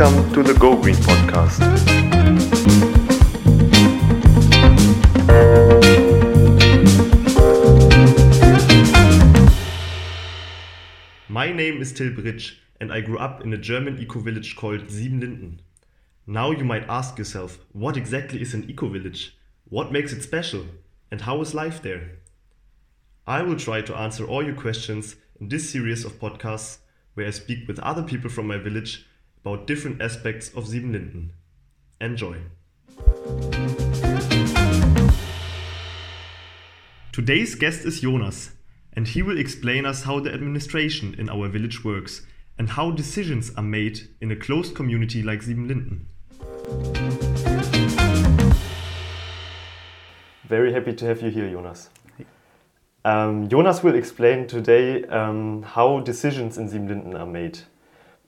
Welcome to the Go Green podcast. My name is Till Britsch, and I grew up in a German eco village called Siebenlinden. Now you might ask yourself, what exactly is an eco village? What makes it special? And how is life there? I will try to answer all your questions in this series of podcasts where I speak with other people from my village about different aspects of Sieben Linden. Enjoy! Today's guest is Jonas, and he will explain us how the administration in our village works and how decisions are made in a closed community like Sieben Linden. Very happy to have you here, Jonas. Um, Jonas will explain today um, how decisions in Siebenlinden are made.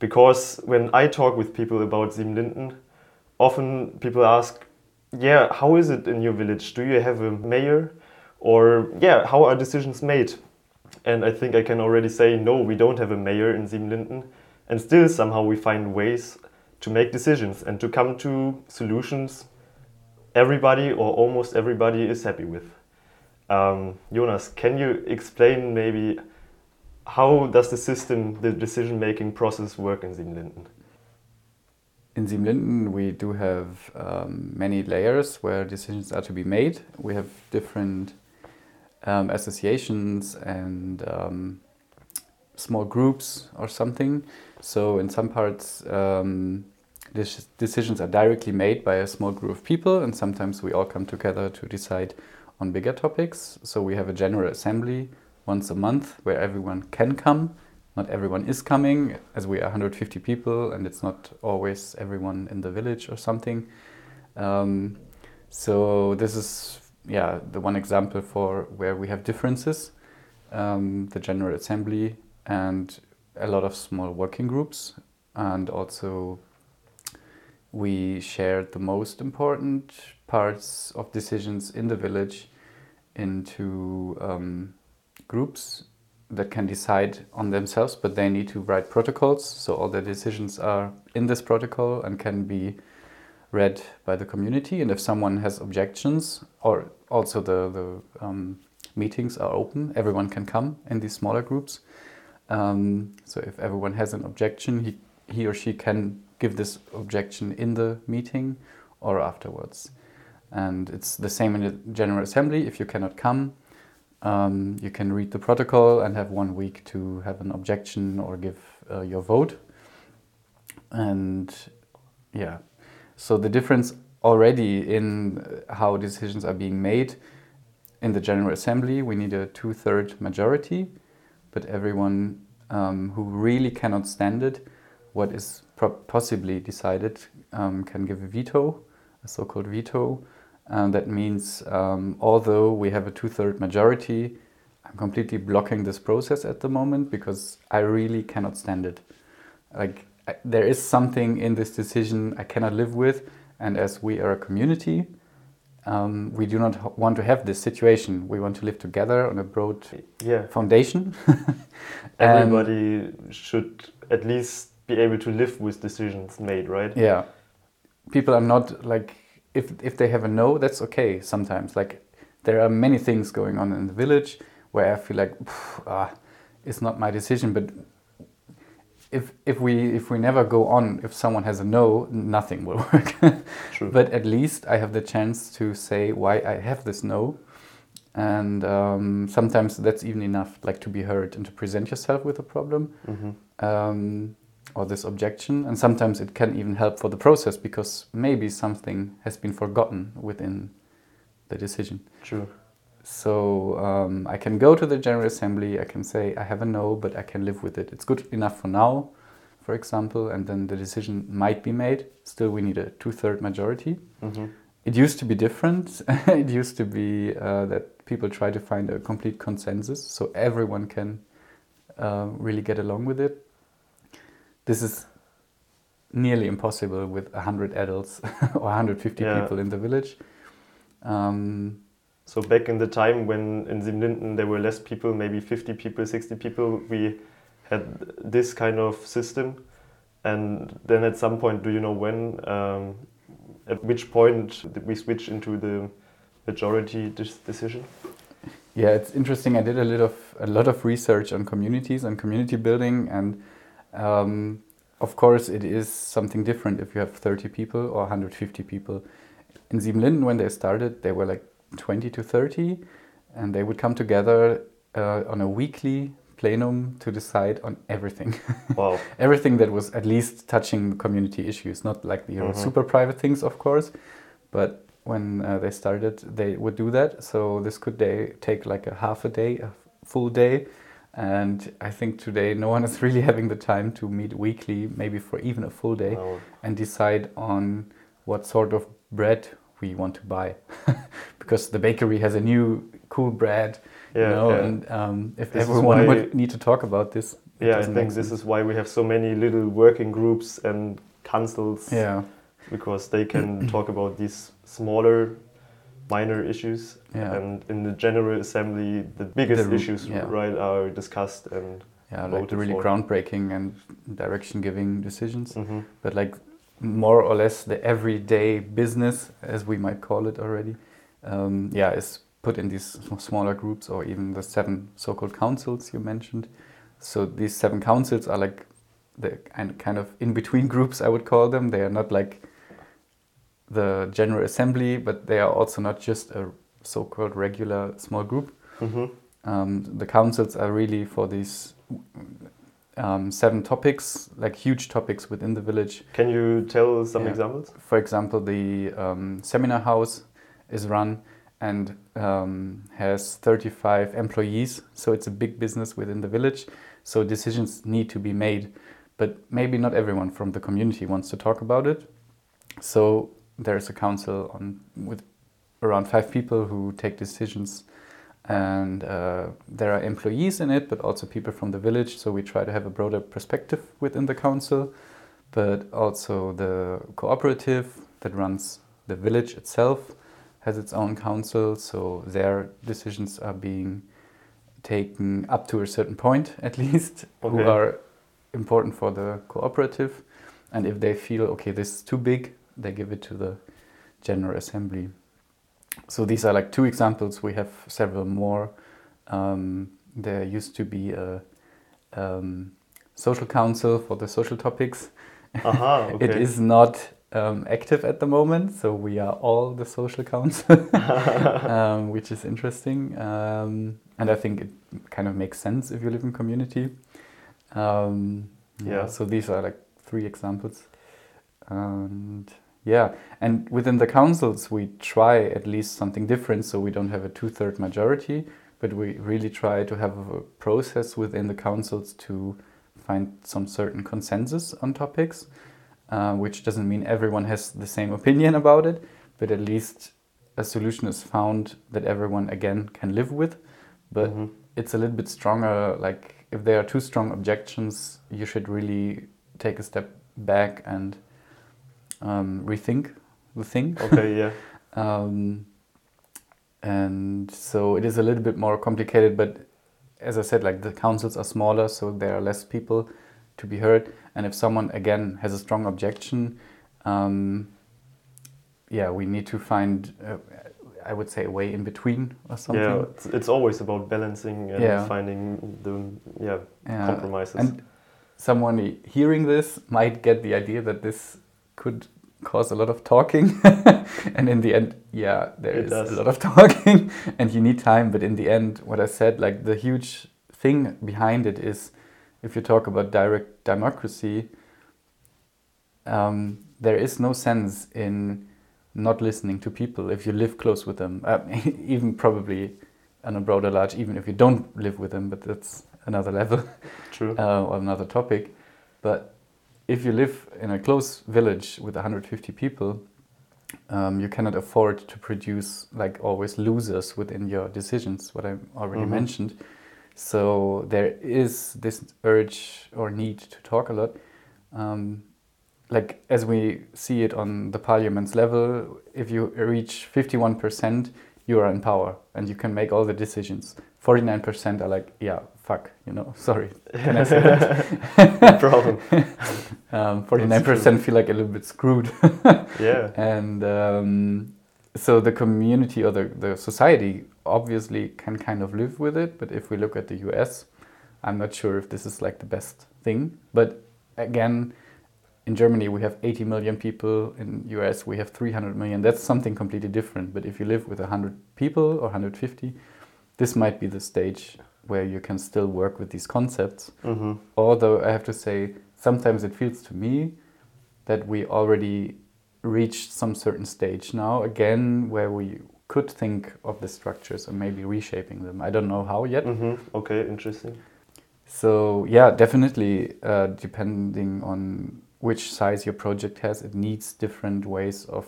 Because when I talk with people about Siebenlinden, often people ask, yeah, how is it in your village? Do you have a mayor? Or, yeah, how are decisions made? And I think I can already say, no, we don't have a mayor in Siebenlinden. And still, somehow, we find ways to make decisions and to come to solutions everybody or almost everybody is happy with. Um, Jonas, can you explain maybe how does the system, the decision-making process work in Siebenlinden? In Siebenlinden, we do have um, many layers where decisions are to be made. We have different um, associations and um, small groups or something. So in some parts, um, decisions are directly made by a small group of people, and sometimes we all come together to decide on bigger topics. So we have a general assembly once a month where everyone can come. Not everyone is coming, as we are 150 people, and it's not always everyone in the village or something. Um, so this is yeah the one example for where we have differences. Um, the general assembly and a lot of small working groups, and also we shared the most important parts of decisions in the village into um, groups that can decide on themselves, but they need to write protocols. So all the decisions are in this protocol and can be read by the community. And if someone has objections, or also the, the um, meetings are open, everyone can come in these smaller groups. Um, so if everyone has an objection, he, he or she can give this objection in the meeting or afterwards. And it's the same in the General Assembly. If you cannot come, um, you can read the protocol and have one week to have an objection or give uh, your vote. And yeah, so the difference already in how decisions are being made in the General Assembly, we need a two third majority, but everyone um, who really cannot stand it, what is possibly decided, um, can give a veto, a so called veto. And that means, um, although we have a two third majority, I'm completely blocking this process at the moment because I really cannot stand it. Like, I, there is something in this decision I cannot live with, and as we are a community, um, we do not want to have this situation. We want to live together on a broad yeah. foundation. Everybody should at least be able to live with decisions made, right? Yeah. People are not like if if they have a no, that's okay sometimes. Like there are many things going on in the village where I feel like ah, it's not my decision, but if if we if we never go on, if someone has a no, nothing will work. True. But at least I have the chance to say why I have this no, and um, sometimes that's even enough, like to be heard and to present yourself with a problem. Mm -hmm. um, or this objection and sometimes it can even help for the process because maybe something has been forgotten within the decision. True. So um, i can go to the general assembly i can say i have a no but i can live with it. It's good enough for now for example and then the decision might be made. Still we need a two-third majority. Mm-hmm. it used to be different. It used to be uh, that people try to find a complete consensus so everyone can uh, really get along with it this is nearly impossible with 100 adults or 150 yeah. people in the village. Um, so back in the time when in Siebenlinden there were less people, maybe 50 people, 60 people, we had this kind of system. And then at some point, do you know when, um, at which point did we switch into the majority dis- decision? Yeah, it's interesting. I did a lot of a lot of research on communities and community building, and um, of course, it is something different if you have 30 people or 150 people. In Siebenlinden, when they started, they were like 20 to 30, and they would come together uh, on a weekly plenum to decide on everything. Wow. everything that was at least touching community issues, not like the Mhm. super private things, of course, but when uh, they started, they would do that. So this could they take like a half a day, a full day, and I think today no one is really having the time to meet weekly, maybe for even a full day, Wow. and decide on what sort of bread we want to buy, because the bakery has a new cool bread, Yeah, you know, yeah. and um, if This everyone would need to talk about this, yeah, I think this is why we have so many little working groups and councils. yeah. Because they can talk about these smaller, minor issues. Yeah. And in the General Assembly, the biggest The- issues, yeah. right, are discussed and. Yeah, like the really for. groundbreaking and direction-giving decisions. hmm But like more or less the everyday business, as we might call it already, um, yeah, is put in these smaller groups or even the seven so-called councils you mentioned. So these seven councils are like the kind kind of in-between groups, I would call them. They are not like the General Assembly, but they are also not just a so-called regular small group. hmm Um, the councils are really for these um, seven topics, like huge topics within the village. Can you tell some Yeah. examples? For example, the um, seminar house is run and um, has 35 employees, so it's a big business within the village. So decisions need to be made, but maybe not everyone from the community wants to talk about it. So there's a council on with around five people who take decisions, and uh, there are employees in it, but also people from the village. So we try to have a broader perspective within the council, but also the cooperative that runs the village itself has its own council. So their decisions are being taken up to a certain point, at least, who are important for the cooperative. And if they feel okay, this is too big, they give it to the general assembly. So these are like two examples. We have several more. Um, there used to be a um, social council for the social topics. Aha, okay. It is not um, active at the moment, so we are all the social council, um, which is interesting. Um, and I think it kind of makes sense if you live in community. Um, yeah. Yeah. So these are like three examples. And yeah, and within the councils, we try at least something different, so we don't have a two-third majority, but we really try to have a process within the councils to find some certain consensus on topics, uh, which doesn't mean everyone has the same opinion about it, but at least a solution is found that everyone again can live with. But Mhm. it's a little bit stronger. Like if there are two strong objections, you should really take a step back and um, rethink the thing. Okay, yeah. Um, and so it is a little bit more complicated, but as I said, like the councils are smaller, so there are less people to be heard. And if someone again has a strong objection, um, yeah, we need to find, uh, I would say, a way in between or something. Yeah, it's, it's always about balancing and Yeah. finding the yeah Yeah, compromises. And someone hearing this might get the idea that this could cause a lot of talking. and in the end, yeah, there It is does. a lot of talking and you need time. But in the end, what I said, like the huge thing behind it is if you talk about direct democracy, um, there is no sense in not listening to people if you live close with them. Uh, even probably on a broader large, even if you don't live with them, but that's another level True. uh, or another topic. But if you live in a close village with 150 people, um, you cannot afford to produce like always losers within your decisions, what I already Mhm. mentioned. So there is this urge or need to talk a lot. Um, like as we see it on the parliament's level, if you reach 51%, you are in power and you can make all the decisions. 49% are like, yeah, fuck, you know, sorry. Can I say that? no problem. Um, 49% feel like a little bit screwed. Yeah. and um, so the community or the, the society obviously can kind of live with it. But if we look at the US, I'm not sure if this is like the best thing. But again, in Germany we have 80 million people. In US we have 300 million. That's something completely different. But if you live with 100 people or 150, this might be the stage where you can still work with these concepts. hmm Although I have to say, sometimes it feels to me that we already reached some certain stage now again where we could think of the structures and maybe reshaping them. I don't know how yet. hmm Okay, interesting. So yeah, definitely uh, depending on which size your project has, it needs different ways of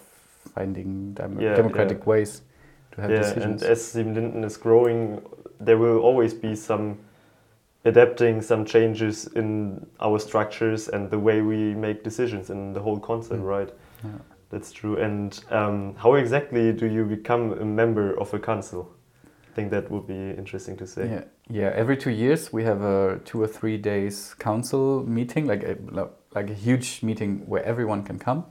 finding dem- Yeah, democratic yeah. ways to have yeah, decisions. and as Siebenlinden is growing, there will always be some adapting, some changes in our structures and the way we make decisions in the whole concept, Mm. right? Yeah. That's true. And um, how exactly do you become a member of a council? I think that would be interesting to say. Yeah, yeah. Every two years we have a two or three days council meeting, like a like a huge meeting where everyone can come.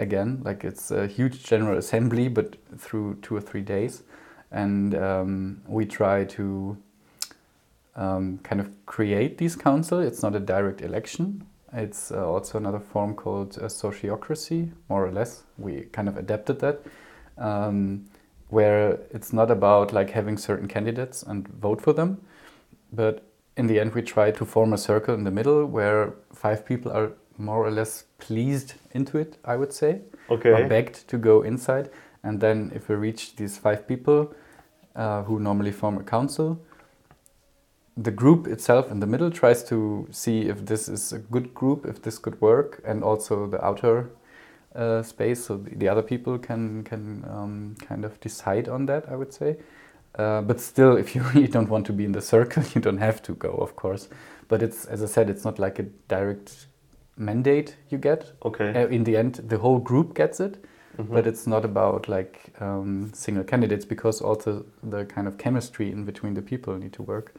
Again, like it's a huge general assembly, but through two or three days, and um, we try to um, kind of create these council. It's not a direct election. It's uh, also another form called uh, sociocracy, more or less. We kind of adapted that. Um, where it's not about like having certain candidates and vote for them, but in the end we try to form a circle in the middle where five people are more or less pleased into it, I would say, Okay. or begged to go inside. And then if we reach these five people uh, who normally form a council, the group itself in the middle tries to see if this is a good group, if this could work, and also the outer uh, space, so the, the other people can can um, kind of decide on that. I would say, uh, but still, if you really don't want to be in the circle, you don't have to go, of course. But it's as I said, it's not like a direct mandate you get. Okay. Uh, in the end, the whole group gets it, Mhm. but it's not about like um, single candidates because also the kind of chemistry in between the people need to work.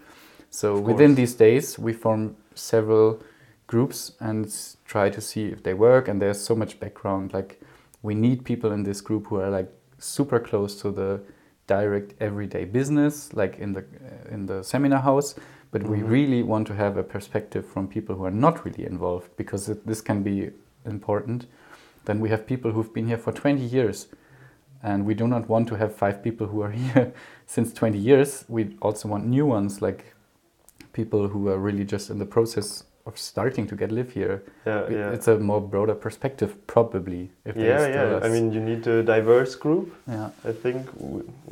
So Of within course. these days, we form several groups and try to see if they work. And there's so much background. Like we need people in this group who are like super close to the direct everyday business, like in the uh, in the seminar house. But we Mhm. really want to have a perspective from people who are not really involved because it, this can be important. Then we have people who've been here for 20 years, and we do not want to have five people who are here since 20 years. We also want new ones, like people who are really just in the process of starting to get live here. yeah, yeah. It's a more broader perspective, probably. If yeah, yeah. I mean, you need a diverse group. yeah, I think,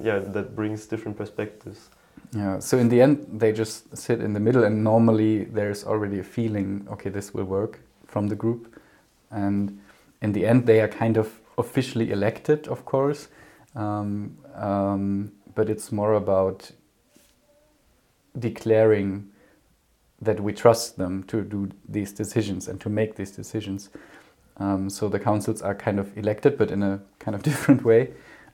yeah, that brings different perspectives. yeah. So in the end, they just sit in the middle, and normally there's already a feeling, okay, this will work from the group, and in the end, they are kind of officially elected, of course, um, um, but it's more about declaring that we trust them to do these decisions and to make these decisions. Um, so the councils are kind of elected, but in a kind of different way.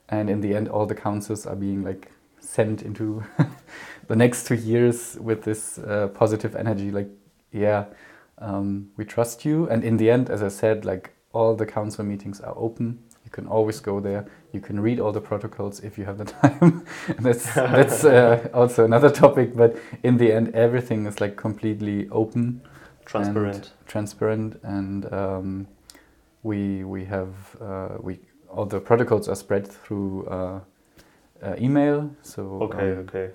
And in the end, all the councils are being like sent into the next two years with this uh, positive energy. Like, yeah, um, we trust you. And in the end, as I said, like all the council meetings are open. You can always go there. You can read all the protocols if you have the time. that's that's uh, also another topic. But in the end, everything is like completely open Transparent. transparent and um, we we have uh, we all the protocols are spread through uh, uh, email so okay, um, okay.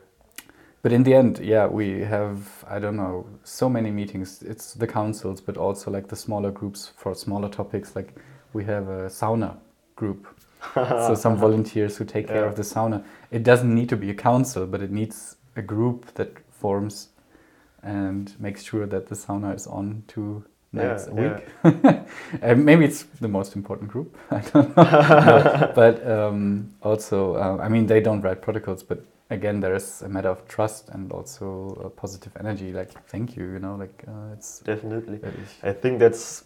But in the end yeah we have i don't know so many meetings. It's the councils but also like the smaller groups for smaller topics. Like we have a sauna group. So some volunteers who take care Yeah. of the sauna. It doesn't need to be a council but it needs a group that forms and makes sure that the sauna is on two nights Yeah, a week. And maybe it's the most important group. I don't know. No, but um, also uh, i mean they don't write protocols but again there is a matter of trust and also uh, positive energy like thank you you know like uh, it's Definitely. I think that's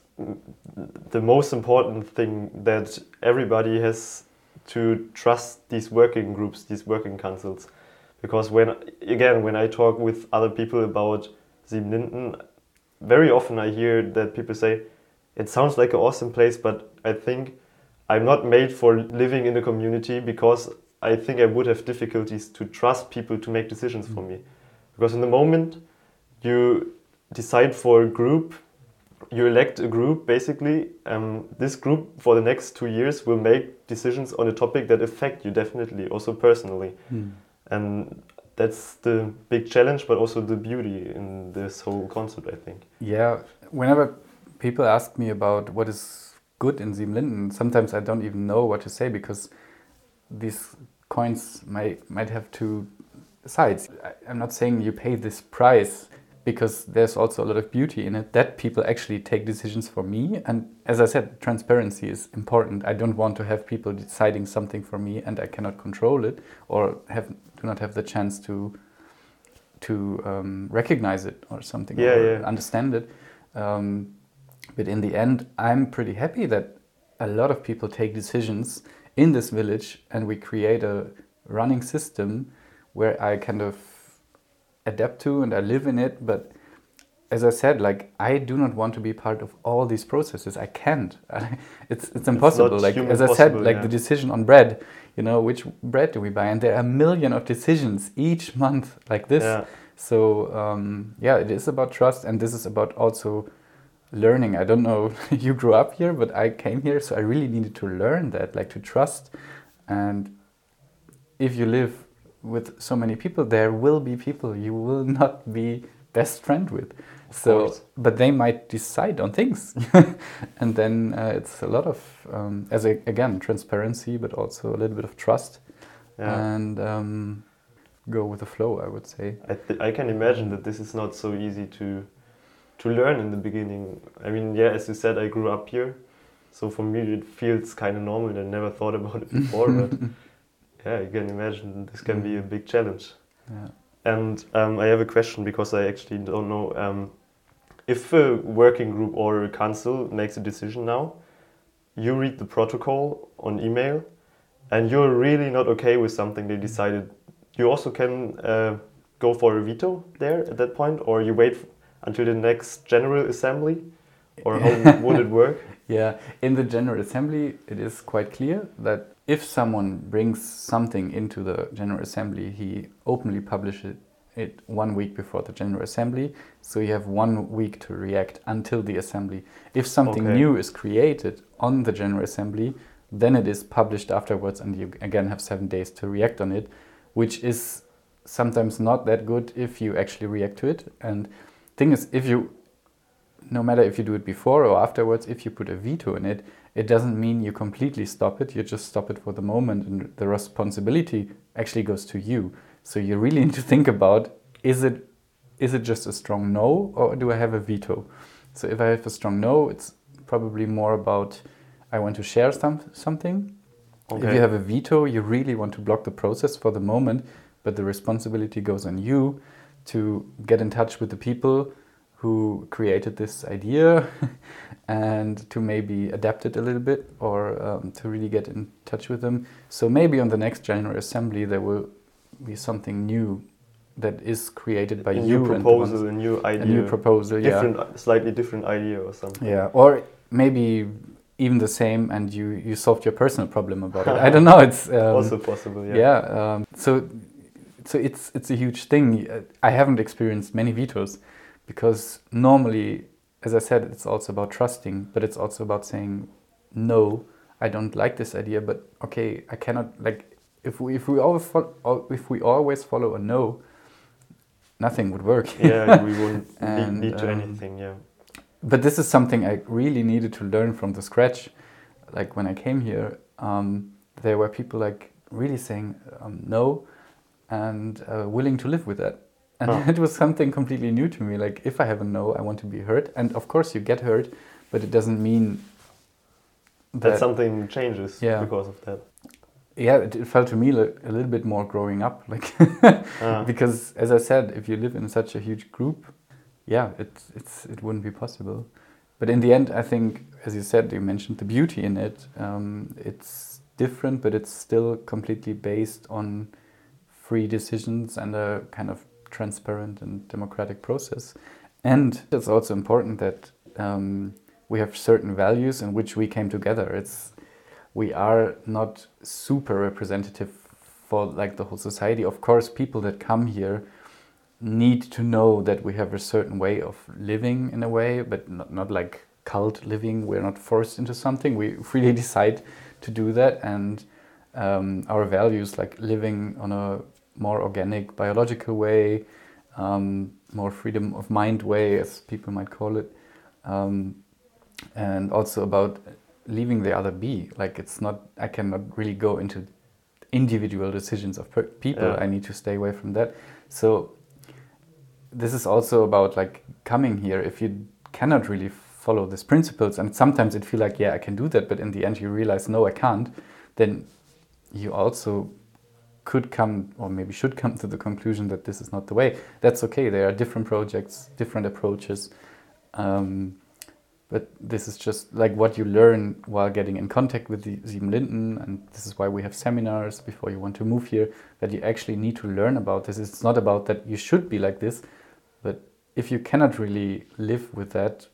the most important thing that everybody has to trust these working groups, these working councils, because when again when I talk with other people about Siebenlinden, very often I hear that people say, "It sounds like an awesome place, but I think I'm not made for living in a community because I think I would have difficulties to trust people to make decisions for me, because in the moment you decide for a group you elect a group basically um, this group for the next two years will make decisions on a topic that affect you definitely also personally. Hmm. and that's the big challenge but also the beauty in this whole concept i think. Yeah, whenever people ask me about what is good in Siebenlinden, sometimes I don't even know what to say because these coins might might have two sides. I- I'm not saying you pay this price because there's also a lot of beauty in it that people actually take decisions for me. And as I said, transparency is important. I don't want to have people deciding something for me and I cannot control it or have do not have the chance to to um, recognize it or something Yeah, or yeah. understand it. Um, but in the end, I'm pretty happy that a lot of people take decisions in this village and we create a running system where I kind of adapt to and I live in it. But as I said, like I do not want to be part of all these processes. I can't. it's it's impossible. like as I said, possible, like yeah. the decision on bread. You know, which bread do we buy? And there are a million of decisions each month like this. yeah So um, yeah, it is about trust, and this is about also learning. I don't know, you grew up here, but I came here, so I really needed to learn that, like to trust. And if you live with so many people, there will be people you will not be best friend with. so, course. but they might decide on things, and then uh, it's a lot of, um, as a, again, transparency, but also a little bit of trust, yeah and um, go with the flow. I would say. I, th- I can imagine that this is not so easy to to learn in the beginning. I mean, yeah, as you said, I grew up here, so for me it feels kind of normal. I never thought about it before, but yeah, you can imagine this can be a big challenge. Yeah. And um, I have a question because I actually don't know um, if a working group or a council makes a decision now. You read the protocol on email, and you're really not okay with something they decided. You also can uh, go for a veto there at that point, or you wait until the next general assembly, or how would it work? Yeah, in the General Assembly, it is quite clear that if someone brings something into the General Assembly, he openly publishes it one week before the General Assembly. So you have one week to react until the Assembly. If something Okay. new is created on the General Assembly, then it is published afterwards, and you again have seven days to react on it, which is sometimes not that good if you actually react to it. And thing is, if you no matter if you do it before or afterwards, if you put a veto in it, it doesn't mean you completely stop it. You just stop it for the moment, and the responsibility actually goes to you. So you really need to think about: is it is it just a strong no, or do I have a veto? So if I have a strong no, it's probably more about I want to share some, something. If you have a veto, you really want to block the process for the moment, but the responsibility goes on you to get in touch with the people who created this idea and to maybe adapt it a little bit or um, to really get in touch with them. So maybe on the next General Assembly there will be something new that is created by a you new and the ones- proposal, a new idea, a new proposal, yeah. different, slightly different idea or something. Yeah, or maybe even the same, and you you solved your personal problem about it. I don't know. It's um, also possible, yeah. yeah. um, so so it's it's a huge thing. I haven't experienced many vetoes because normally, as I said, it's also about trusting, but it's also about saying no. I don't like this idea, but okay, I cannot like if we if we always follow, if we always follow a no, nothing would work. yeah, we lead, And, lead to um, anything. Yeah, but this is something I really needed to learn from the scratch. Like when I came here, um, there were people like really saying um, no and uh, willing to live with that. And Oh. it was something completely new to me. Like if I have a no, I want to be hurt. And of course, you get hurt, but it doesn't mean that that. something changes Yeah. because of that. yeah, it, it felt to me like a little bit more growing up. Like Ah. because, as I said, if you live in such a huge group, yeah, it's it's it wouldn't be possible. But in the end, I think, as you said, you mentioned the beauty in it. Um, it's different, but it's still completely based on free decisions and a kind of transparent and democratic process. And it's also important that um, we have certain values in which we came together. It's we are not super representative for like the whole society. Of course, people that come here need to know that we have a certain way of living in a way, but not, not like cult living. We're not forced into something. We freely decide to do that, and um, our values, like living on a more organic, biological way, um, more freedom of mind way, as people might call it, um, and also about leaving the other be. Like it's not, I cannot really go into individual decisions of people. Yeah. I need to stay away from that. So this is also about like coming here. If you cannot really follow these principles, and sometimes it feel like yeah I can do that, but in the end you realize no I can't. Then you also could come or maybe should come to the conclusion that this is not the way. That's okay. There are different projects, different approaches. Um, but this is just like what you learn while getting in contact with the Linden, and this is why we have seminars before you want to move here. That you actually need to learn about this. It's not about that you should be like this, but if you cannot really live with that,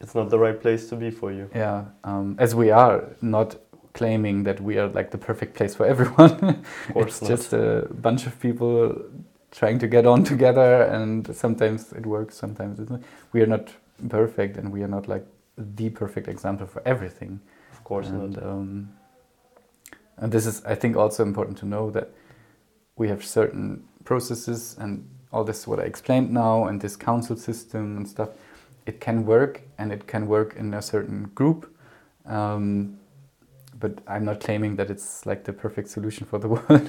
it's not the right place to be for you. Yeah, um, as we are not claiming that we are like the perfect place for everyone. it's not. just a bunch of people trying to get on together, and sometimes it works, sometimes it doesn't. We are not perfect and we are not like the perfect example for everything. Of course and, not. Um, and this is, I think, also important to know that we have certain processes and all this what I explained now and this council system and stuff. It can work and it can work in a certain group. Um, but I'm not claiming that it's like the perfect solution for the world.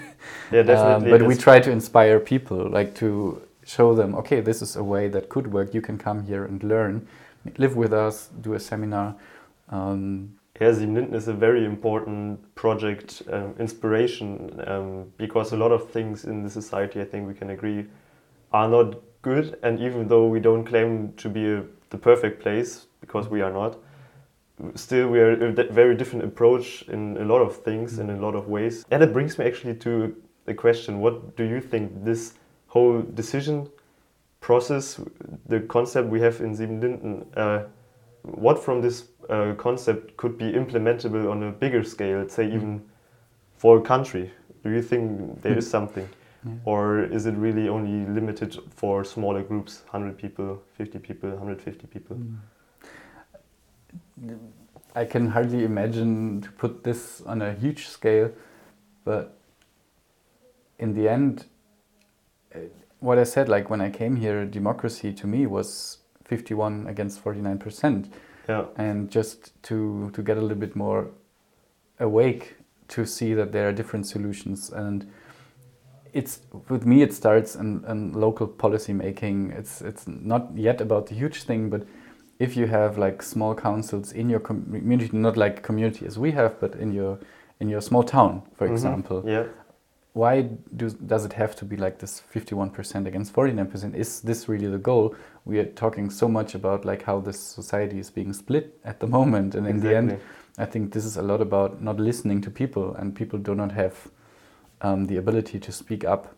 Yeah, definitely. um, but we try to inspire people, like to show them, okay, this is a way that could work. You can come here and learn, live with us, do a seminar. Um, yeah, Linden is a very important project, um, inspiration, um, because a lot of things in the society, I think we can agree, are not good. And even though we don't claim to be a, the perfect place, because we are not, still we are a very different approach in a lot of things, in a lot of ways. And it brings me actually to the question, what do you think this whole decision process, the concept we have in Siebenlinden, uh, what from this uh, concept could be implementable on a bigger scale, say mm. even for a country? Do you think there is mm. something? Yeah. Or is it really only limited for smaller groups, 100 people, 50 people, 150 people? I can hardly imagine to put this on a huge scale, but in the end, uh, what I said, like when I came here, democracy to me was 51 against 49%. Yeah. And just to, to get a little bit more awake to see that there are different solutions. And it's with me, it starts in, in local policy making. It's, it's not yet about the huge thing, but if you have like small councils in your community, not like community as we have, but in your in your small town, for mm -hmm. example, yeah why do, does it have to be like this 51% against 49%? Is this really the goal? We are talking so much about like how this society is being split at the moment, and in exactly. the end, I think this is a lot about not listening to people, and people do not have um, the ability to speak up,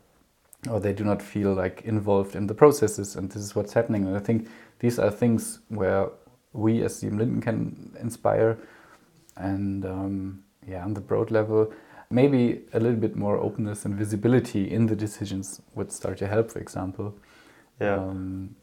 or they do not feel like involved in the processes, and this is what's happening. And I think these are things where we as Siebenlinden can inspire, and um, yeah, on the broad level maybe a little bit more openness and visibility in the decisions would start to help, for example. Yeah. Um,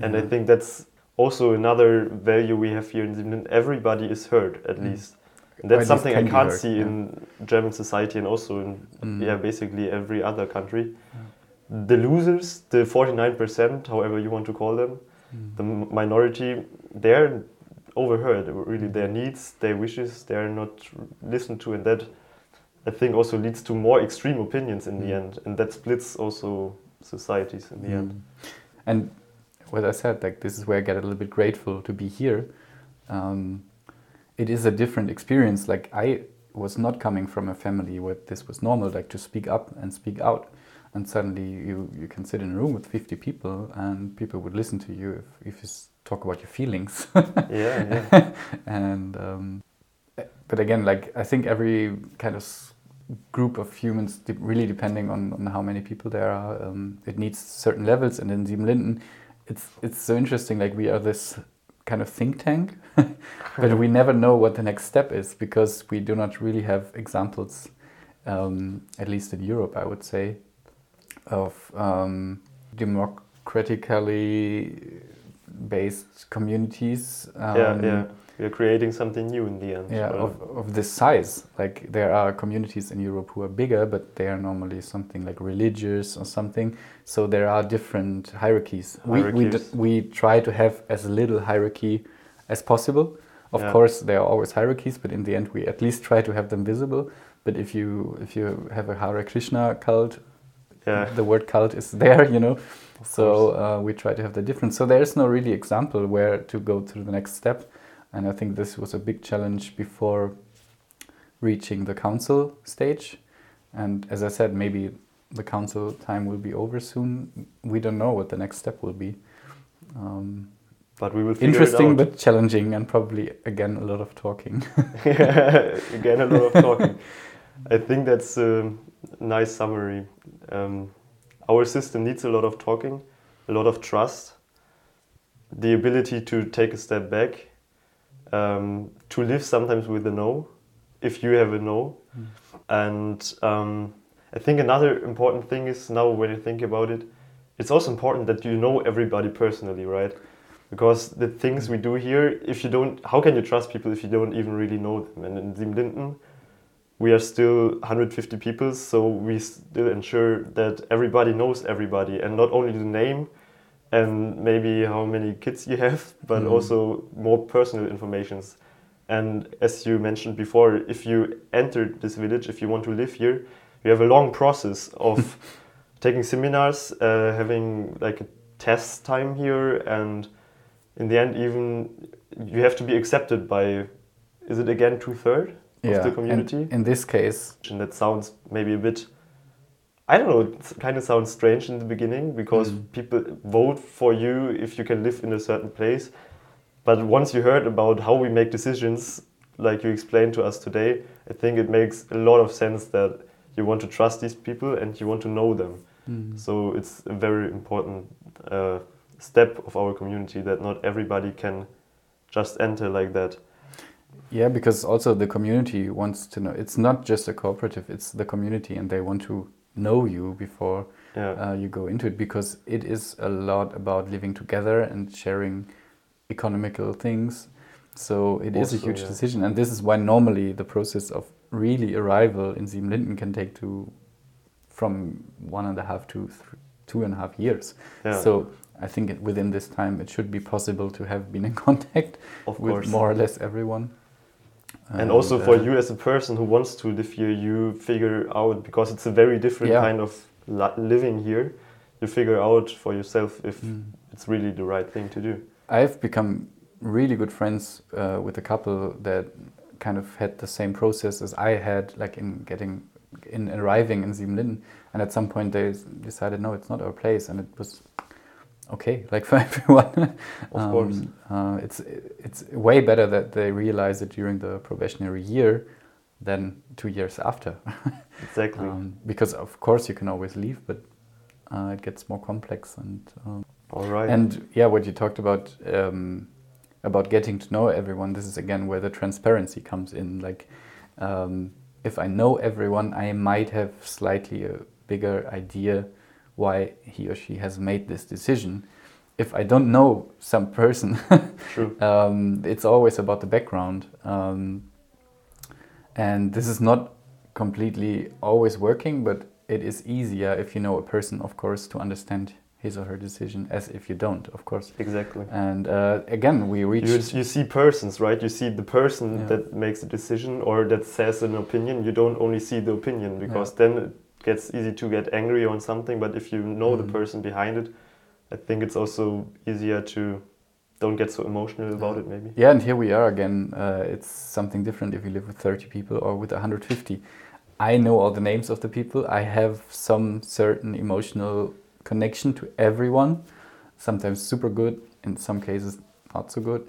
and yeah. I think that's also another value we have here in Zealand. Everybody is heard, at mm. least. And that's something I can't see yeah. in German society and also in mm. yeah basically every other country. Yeah. The losers, the 49%, however you want to call them, mm. the minority, they're overheard. Really, their needs, their wishes, they are not listened to, and that I think also leads to more extreme opinions in mm. the end, and that splits also societies in the mm. end. And what I said, like this is where I get a little bit grateful to be here. Um, it is a different experience. Like I was not coming from a family where this was normal, like to speak up and speak out. And suddenly you, you can sit in a room with 50 people and people would listen to you if, if you talk about your feelings. yeah, yeah. and um, but again, like I think every kind of group of humans, de- really depending on, on how many people there are, um, it needs certain levels. And in Siebenlinden, it's it's so interesting. Like we are this kind of think tank, but we never know what the next step is because we do not really have examples, um, at least in Europe, I would say, of um, democratically based communities. yeah, um, yeah. We are creating something new in the end. yeah, of, of this size. Like there are communities in Europe who are bigger, but they are normally something like religious or something. So there are different hierarchies. hierarchies. We we, we try to have as little hierarchy as possible. Of Yeah. course, there are always hierarchies, but in the end, we at least try to have them visible. But if you if you have a Hare Krishna cult, yeah. the word cult is there, you know. Of So uh, we try to have the difference. So there is no really example where to go to the next step, and I think this was a big challenge before reaching the council stage. And as I said, maybe the council time will be over soon. We don't know what the next step will be. Um, but we will interesting, but challenging, and probably again a lot of talking. Again, a lot of talking. I think that's a nice summary. Um, our system needs a lot of talking, a lot of trust, the ability to take a step back, um, to live sometimes with a no, if you have a no. And um, I think another important thing is now when you think about it, it's also important that you know everybody personally, right? Because the things we do here, if you don't, how can you trust people if you don't even really know them? And in Siebenlinden, we are still 150 people, so we still ensure that everybody knows everybody, and not only the name and maybe how many kids you have, but Mhm. also more personal informations. And as you mentioned before, if you enter this village, if you want to live here, you have a long process of taking seminars, uh, having like a test time here, and in the end, even you have to be accepted by, is it again two third of the and community? in this case, And that sounds maybe a bit, I don't know, it kind of sounds strange in the beginning because Mm. people vote for you if you can live in a certain place. But once you heard about how we make decisions, like you explained to us today, I think it makes a lot of sense that you want to trust these people and you want to know them. mm, So it's a very important uh, step of our community that not everybody can just enter like that. Yeah, because also the community wants to know. It's not just a cooperative; it's the community, and they want to know you before Yeah. uh, you go into it because it is a lot about living together and sharing economical things. So it is a huge yeah. decision, and this is why normally the process of really arrival in Siebenlinden can take to from one and a half to th- two and a half years. yeah. So I think within this time it should be possible to have been in contact of with more or less everyone. And also for uh, you as a person who wants to live here, you figure out because it's a very different Yeah. kind of living here. You figure out for yourself if mm. it's really the right thing to do. I've become really good friends uh, with a couple that kind of had the same process as I had, like in getting, in arriving in Siebenlinden. And at some point they decided, no, it's not our place, and it was okay, like for everyone. Of course. uh, it's it's way better that they realize it during the probationary year than two years after, Exactly. um, because of course you can always leave, but uh, it gets more complex and. Um, All right. and yeah, what you talked about um, about getting to know everyone. This is again where the transparency comes in. Like, um, if I know everyone, I might have slightly a bigger idea why he or she has made this decision. If I don't know some person, True. um, it's always about the background. Um, and this is not completely always working, but it is easier if you know a person, of course, to understand his or her decision as if you don't, of course. Exactly. And uh, again, we You, you see persons, right? You see the person Yeah. that makes a decision or that says an opinion. You don't only see the opinion because then it gets easy to get angry on something. But if you know Mhm. the person behind it, I think it's also easier to don't get so emotional about it, maybe. Yeah, and here we are again. Uh, it's something different if you live with 30 people or with 150. I know all the names of the people. I have some certain emotional connection to everyone. Sometimes super good, in some cases not so good.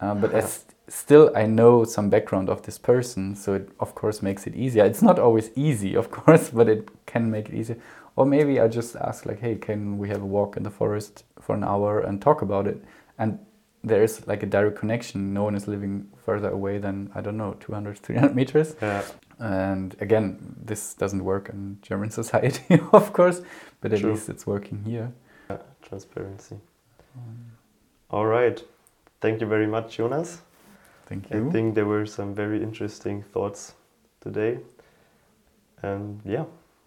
Uh, but as still I know some background of this person, so it of course makes it easier. It's not always easy, of course, but it can make it easier. Or maybe I just ask like, hey, can we have a walk in the forest for an hour and talk about it? And there is like a direct connection. No one is living further away than I don't know 200, 300 meters. Yeah. And again, this doesn't work in German society, of course, but at True. least it's working here. yeah. Transparency. All right. Thank you very much, Jonas. Thank you. I think there were some very interesting thoughts today. And yeah,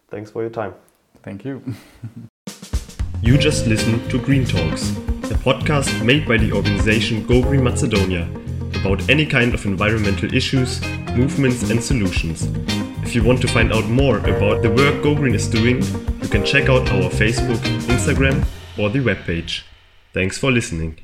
thanks for your time. Thank you. You just listened to Green Talks, a podcast made by the organization Go Green Macedonia about any kind of environmental issues, movements, and solutions. If you want to find out more about the work Go Green is doing, you can check out our Facebook, Instagram, or the webpage. Thanks for listening.